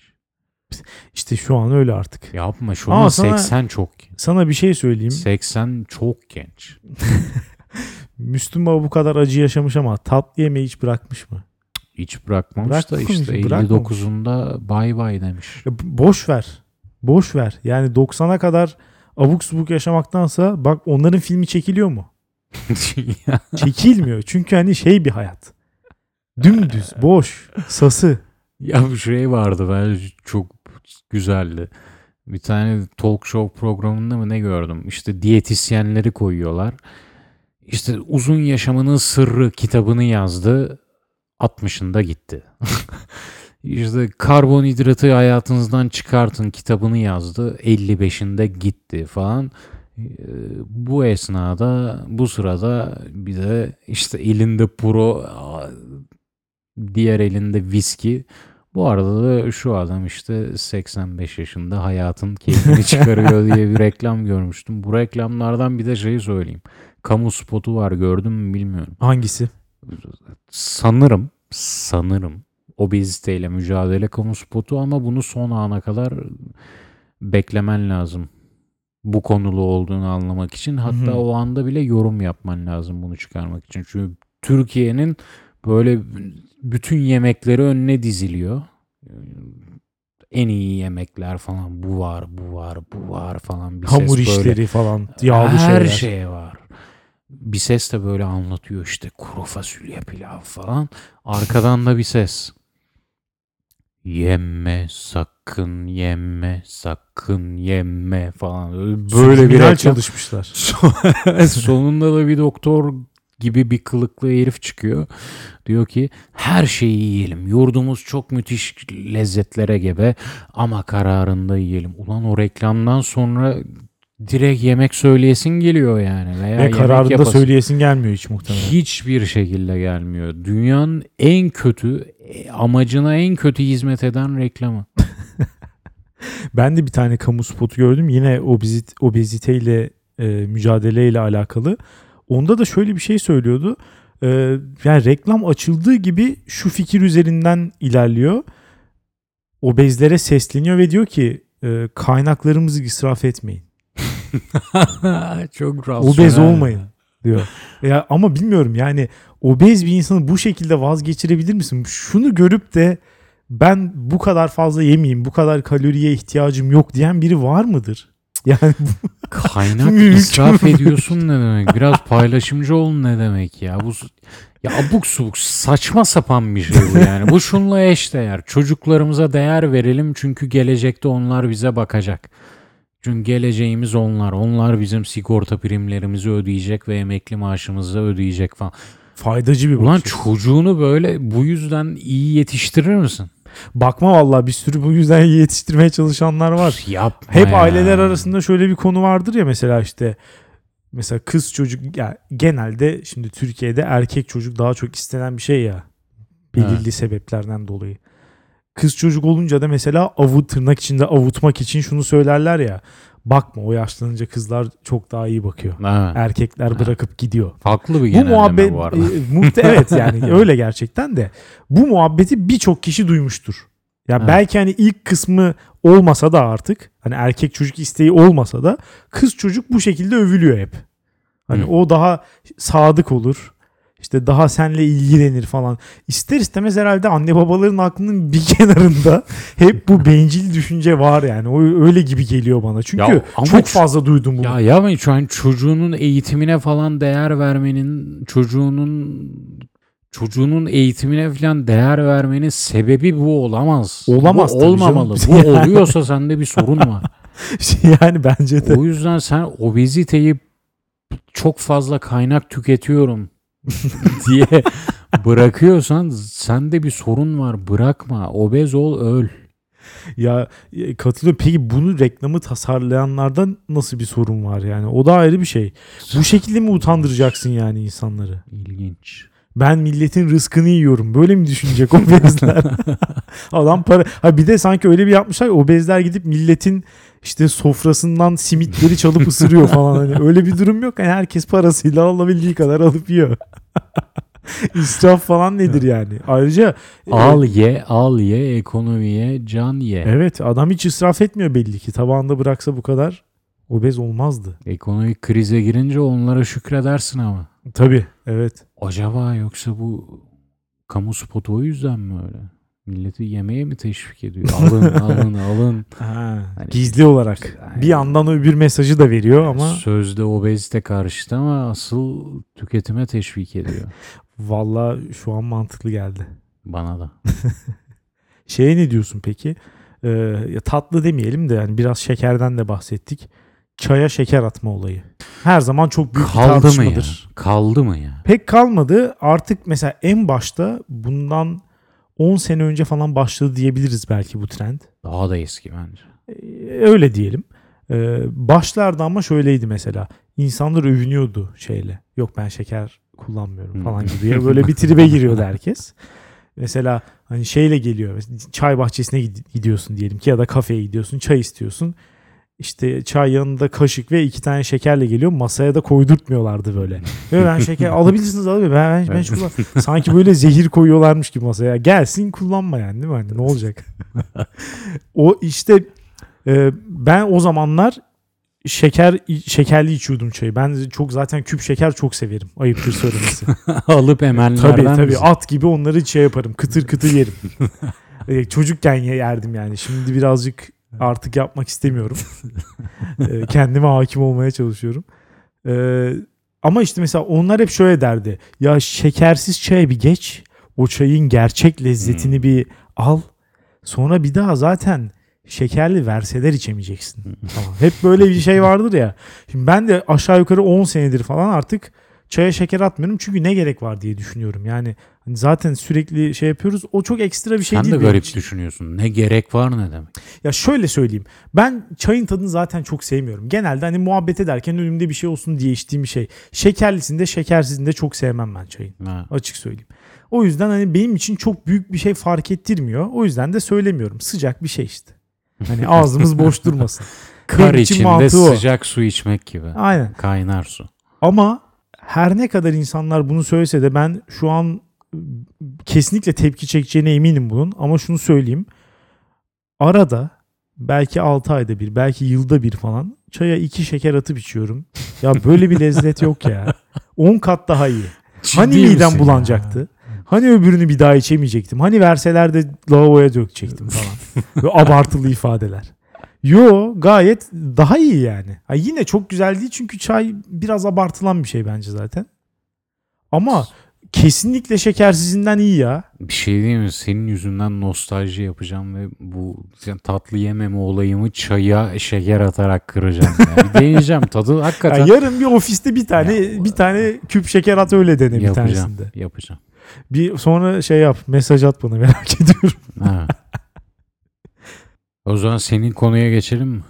İşte şu an öyle artık. Yapma şu Ama an sana- 80 çok genç. Sana bir şey söyleyeyim. 80 çok genç. Müslüm Baba bu kadar acı yaşamış ama tatlı yemeği hiç bırakmış mı? Hiç bırakmamış da Bırakmamış, işte bırakmamış. 59'unda bay bay demiş. Ya b- boş ver. Boş ver. Yani 90'a kadar abuk subuk yaşamaktansa bak onların filmi çekiliyor mu? Çekilmiyor. Çünkü hani şey bir hayat. Dümdüz, boş, sası. ya bir şey vardı ben çok güzeldi. Bir tane talk show programında mı ne gördüm? İşte diyetisyenleri koyuyorlar. İşte uzun yaşamının sırrı kitabını yazdı. 60'ında gitti. işte karbonhidratı hayatınızdan çıkartın kitabını yazdı. 55'inde gitti falan. Ee, Bu esnada bu sırada bir de işte elinde pro diğer elinde viski. Bu arada da şu adam işte 85 yaşında hayatın keyfini çıkarıyor diye bir reklam görmüştüm. Bu reklamlardan bir de şeyi söyleyeyim. Kamu spotu var gördüm mü bilmiyorum. Hangisi? Sanırım, sanırım obeziteyle mücadele kamu spotu ama bunu son ana kadar beklemen lazım. Bu konulu olduğunu anlamak için. Hatta Hı hı. o anda bile yorum yapman lazım bunu çıkarmak için. Çünkü Türkiye'nin böyle bütün yemekleri önüne diziliyor. En iyi yemekler falan bu var, bu var, bu var falan. Bir ses Hamur böyle- işleri falan, yağlı her şeyler. şey var. Bir ses de böyle anlatıyor işte kuru fasulye pilav falan. Arkadan da bir ses. Yemme sakın yemme sakın yemme falan. Böyle bir reklam. çalışmışlar. Sonunda da bir doktor gibi bir kılıklı herif çıkıyor. Diyor ki her şeyi yiyelim. Yurdumuz çok müthiş lezzetlere gebe ama kararında yiyelim. Ulan o reklamdan sonra direkt yemek söyleyesin geliyor yani. Veya Ve kararında yapasın. söyleyesin gelmiyor hiç muhtemelen. Hiçbir şekilde gelmiyor. Dünyanın en kötü, e, amacına en kötü hizmet eden reklamı. Ben de bir tane kamu spotu gördüm. Yine obezit, obeziteyle e, mücadeleyle alakalı. Onda da şöyle bir şey söylüyordu. E, yani reklam açıldığı gibi şu fikir üzerinden ilerliyor. Obezlere sesleniyor ve diyor ki e, kaynaklarımızı israf etmeyin. çok Obez olmayın diyor. Ya ama bilmiyorum yani obez bir insanı bu şekilde vazgeçirebilir misin? Şunu görüp de ben bu kadar fazla yemeyeyim, bu kadar kaloriye ihtiyacım yok diyen biri var mıdır? Yani Kaynak israf ediyorsun ne demek? Biraz paylaşımcı olun ne demek ya? Bu ya abuk subuk saçma sapan bir şey bu yani. Bu şunla eşdeğer. Çocuklarımıza değer verelim çünkü gelecekte onlar bize bakacak. Çünkü geleceğimiz onlar. Onlar bizim sigorta primlerimizi ödeyecek ve emekli maaşımızı ödeyecek falan. faydacı bir Ulan bakış. çocuğunu böyle bu yüzden iyi yetiştirir misin? Bakma vallahi bir sürü bu yüzden yetiştirmeye çalışanlar var. Yapma Hep ya. aileler arasında şöyle bir konu vardır ya mesela işte mesela kız çocuk ya genelde şimdi Türkiye'de erkek çocuk daha çok istenen bir şey ya belirli Evet. sebeplerden dolayı. Kız çocuk olunca da mesela avut tırnak içinde avutmak için şunu söylerler ya bakma o yaşlanınca kızlar çok daha iyi bakıyor. Ha, Erkekler Ha. bırakıp gidiyor. Farklı bir Bu muhabbet bu arada. e, evet yani öyle gerçekten de bu muhabbeti birçok kişi duymuştur. Ya Evet. belki hani ilk kısmı olmasa da artık hani erkek çocuk isteği olmasa da kız çocuk bu şekilde övülüyor hep. Hani Hı. o daha sadık olur. İşte daha senle ilgilenir falan. İster istemez herhalde anne babaların aklının bir kenarında hep bu bencil düşünce var yani. O öyle gibi geliyor bana. Çünkü Ya ama çok fazla duydum bunu. Ya yapmayın şu an çocuğunun eğitimine falan değer vermenin çocuğunun çocuğunun eğitimine falan değer vermenin sebebi bu olamaz. Olamaz Bu olmamalı. canım. Bu oluyorsa sende bir sorun var. yani bence de. o yüzden sen obeziteyi çok fazla kaynak tüketiyorum diye bırakıyorsan sende bir sorun var. Bırakma. Obez ol öl. Ya e, katılıyorum. Peki bunu reklamı tasarlayanlardan nasıl bir sorun var yani? O da ayrı bir şey. Bu şekilde mi utandıracaksın yani insanları? İlginç. Ben milletin rızkını yiyorum. Böyle mi düşünecek obezler? Adam para... Ha bir de sanki öyle bir yapmışlar. Obezler gidip milletin işte sofrasından simitleri çalıp ısırıyor falan. Hani öyle bir durum yok. Yani herkes parasıyla alabildiği kadar alıp yiyor. İsraf falan nedir yani? Ayrıca e, Al ye, al ye, ekonomiye can ye. evet adam hiç israf etmiyor belli ki. Tabağında bıraksa bu kadar obez olmazdı. Ekonomik krize girince onlara şükredersin ama. Tabii evet. Acaba yoksa bu kamu spotu o yüzden mi öyle? Milleti yemeğe mi teşvik ediyor? Alın, alın, alın. Ha, Hani- gizli olarak. Aynen. Bir yandan öbür mesajı da veriyor ama Sözde obezite karşıtı ama asıl tüketime teşvik ediyor. valla şu an mantıklı geldi. Bana da. Şeye ne diyorsun peki? Ee, tatlı demeyelim de yani biraz şekerden de bahsettik. Çaya şeker atma olayı. Her zaman çok büyük bir Kaldı mı ya? tartışmadır. Kaldı mı ya? Pek kalmadı. Artık mesela en başta bundan 10 sene önce falan başladı diyebiliriz belki bu trend. Daha da eski bence. Ee, öyle diyelim. Ee, başlarda ama şöyleydi mesela. İnsanlar övünüyordu şeyle. Yok ben şeker kullanmıyorum falan Hmm. gibi. Böyle bir tribe giriyordu herkes. Mesela hani şeyle geliyor. Çay bahçesine gid- gidiyorsun diyelim ki ya da kafeye gidiyorsun. Çay istiyorsun. İşte çay yanında kaşık ve iki tane şekerle geliyor. Masaya da koydurtmuyorlardı böyle. Ve ben şeker alabilirsiniz abi. Ben, ben, ben hiç kullan- Sanki böyle zehir koyuyorlarmış gibi masaya. Gelsin kullanma yani değil mi? Hani ne olacak? o işte e, ben o zamanlar şeker şekerli içiyordum çayı. Ben çok zaten küp şeker çok severim. Ayıptır söylemesi. Alıp emenlerden tabii tabii misin? at gibi onları şey yaparım. Kıtır kıtır yerim. E, çocukken ye- yerdim yani. Şimdi birazcık artık yapmak istemiyorum. E, kendime hakim olmaya çalışıyorum. E, ama işte mesela onlar hep şöyle derdi. Ya şekersiz çaya bir geç. O çayın gerçek lezzetini bir al. Sonra bir daha zaten şekerli verseler içemeyeceksin. Tamam. Hep böyle bir şey vardır ya. Şimdi ben de aşağı yukarı 10 senedir falan artık çaya şeker atmıyorum. Çünkü ne gerek var diye düşünüyorum. Yani hani zaten sürekli şey yapıyoruz. O çok ekstra bir şey Sen değil. de benim garip için. düşünüyorsun. Ne gerek var ne demek? Ya şöyle söyleyeyim. Ben çayın tadını zaten çok sevmiyorum. Genelde hani muhabbet ederken önümde bir şey olsun diye içtiğim bir şey. Şekerlisinde şekersizinde çok sevmem ben çayın. Ha. Açık söyleyeyim. O yüzden hani benim için çok büyük bir şey fark ettirmiyor. O yüzden de söylemiyorum. Sıcak bir şey işte. Hani ağzımız boş durmasın. Kar içinde sıcak su içmek gibi. Aynen. Kaynar su. Ama her ne kadar insanlar bunu söylese de ben şu an ıı, kesinlikle tepki çekeceğine eminim bunun. Ama şunu söyleyeyim. Arada belki 6 ayda bir, belki yılda bir falan çaya iki şeker atıp içiyorum. Ya böyle bir lezzet yok ya. 10 kat daha iyi. Hani Ciddi midem misin bulanacaktı? Hani öbürünü bir daha içemeyecektim? Hani verseler de lavaboya dökecektim falan. Böyle abartılı ifadeler. Yo gayet daha iyi yani. Ha, yine çok güzel değil çünkü çay biraz abartılan bir şey bence zaten. Ama kesinlikle şekersizinden iyi ya. Bir şey diyeyim mi? Senin yüzünden nostalji yapacağım ve bu yani tatlı yememe olayımı çaya şeker atarak kıracağım. Yani. Bir deneyeceğim. Tadı Ya hakikaten yarın bir ofiste bir tane Ya, bir tane küp şeker at öyle dene bir yapacağım. tanesinde. Yapacağım. Bir sonra şey yap, mesaj at bana merak ediyorum. Ha. O zaman senin konuya geçelim mi?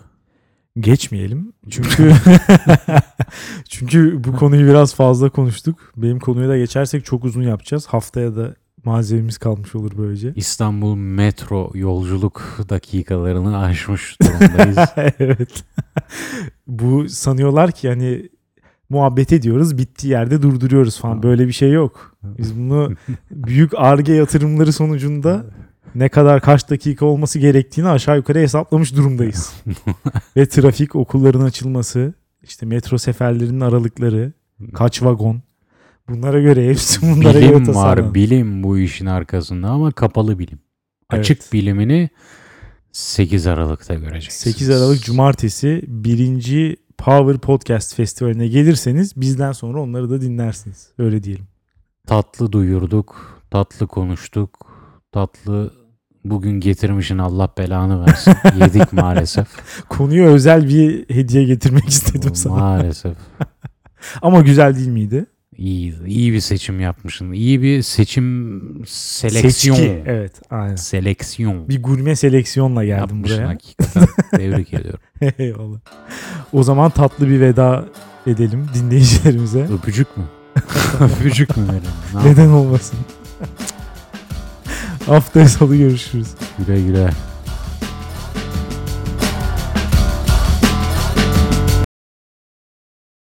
Geçmeyelim. Çünkü çünkü bu konuyu biraz fazla konuştuk. Benim konuya da geçersek çok uzun yapacağız. Haftaya da malzememiz kalmış olur böylece. İstanbul metro yolculuk dakikalarını aşmış durumdayız. evet. bu sanıyorlar ki hani muhabbet ediyoruz bittiği yerde durduruyoruz falan. Böyle bir şey yok. Biz bunu büyük arge yatırımları sonucunda ne kadar kaç dakika olması gerektiğini aşağı yukarı hesaplamış durumdayız. Ve trafik okulların açılması, işte metro seferlerinin aralıkları, kaç vagon. Bunlara göre hepsi bunlara göre bilim var, bilim bu işin arkasında ama kapalı bilim. Evet. Açık bilimini 8 Aralık'ta göreceksiniz. 8 Aralık Cumartesi birinci Power Podcast Festivali'ne gelirseniz bizden sonra onları da dinlersiniz. Öyle diyelim. Tatlı duyurduk, tatlı konuştuk, tatlı bugün getirmişin Allah belanı versin. Yedik maalesef. Konuya özel bir hediye getirmek istedim sana. maalesef. Ama güzel değil miydi? İyi, iyi bir seçim yapmışsın. İyi bir seçim seleksiyon. Seçki. Evet, aynen. Seleksiyon Bir gurme seleksiyonla geldim yapmışsın buraya. hakikaten. Tebrik ediyorum. Eyvallah. O zaman tatlı bir veda edelim dinleyicilerimize. Öpücük mü? Öpücük mü verelim? Neden olmasın? Haftaya salı görüşürüz. Güle güle.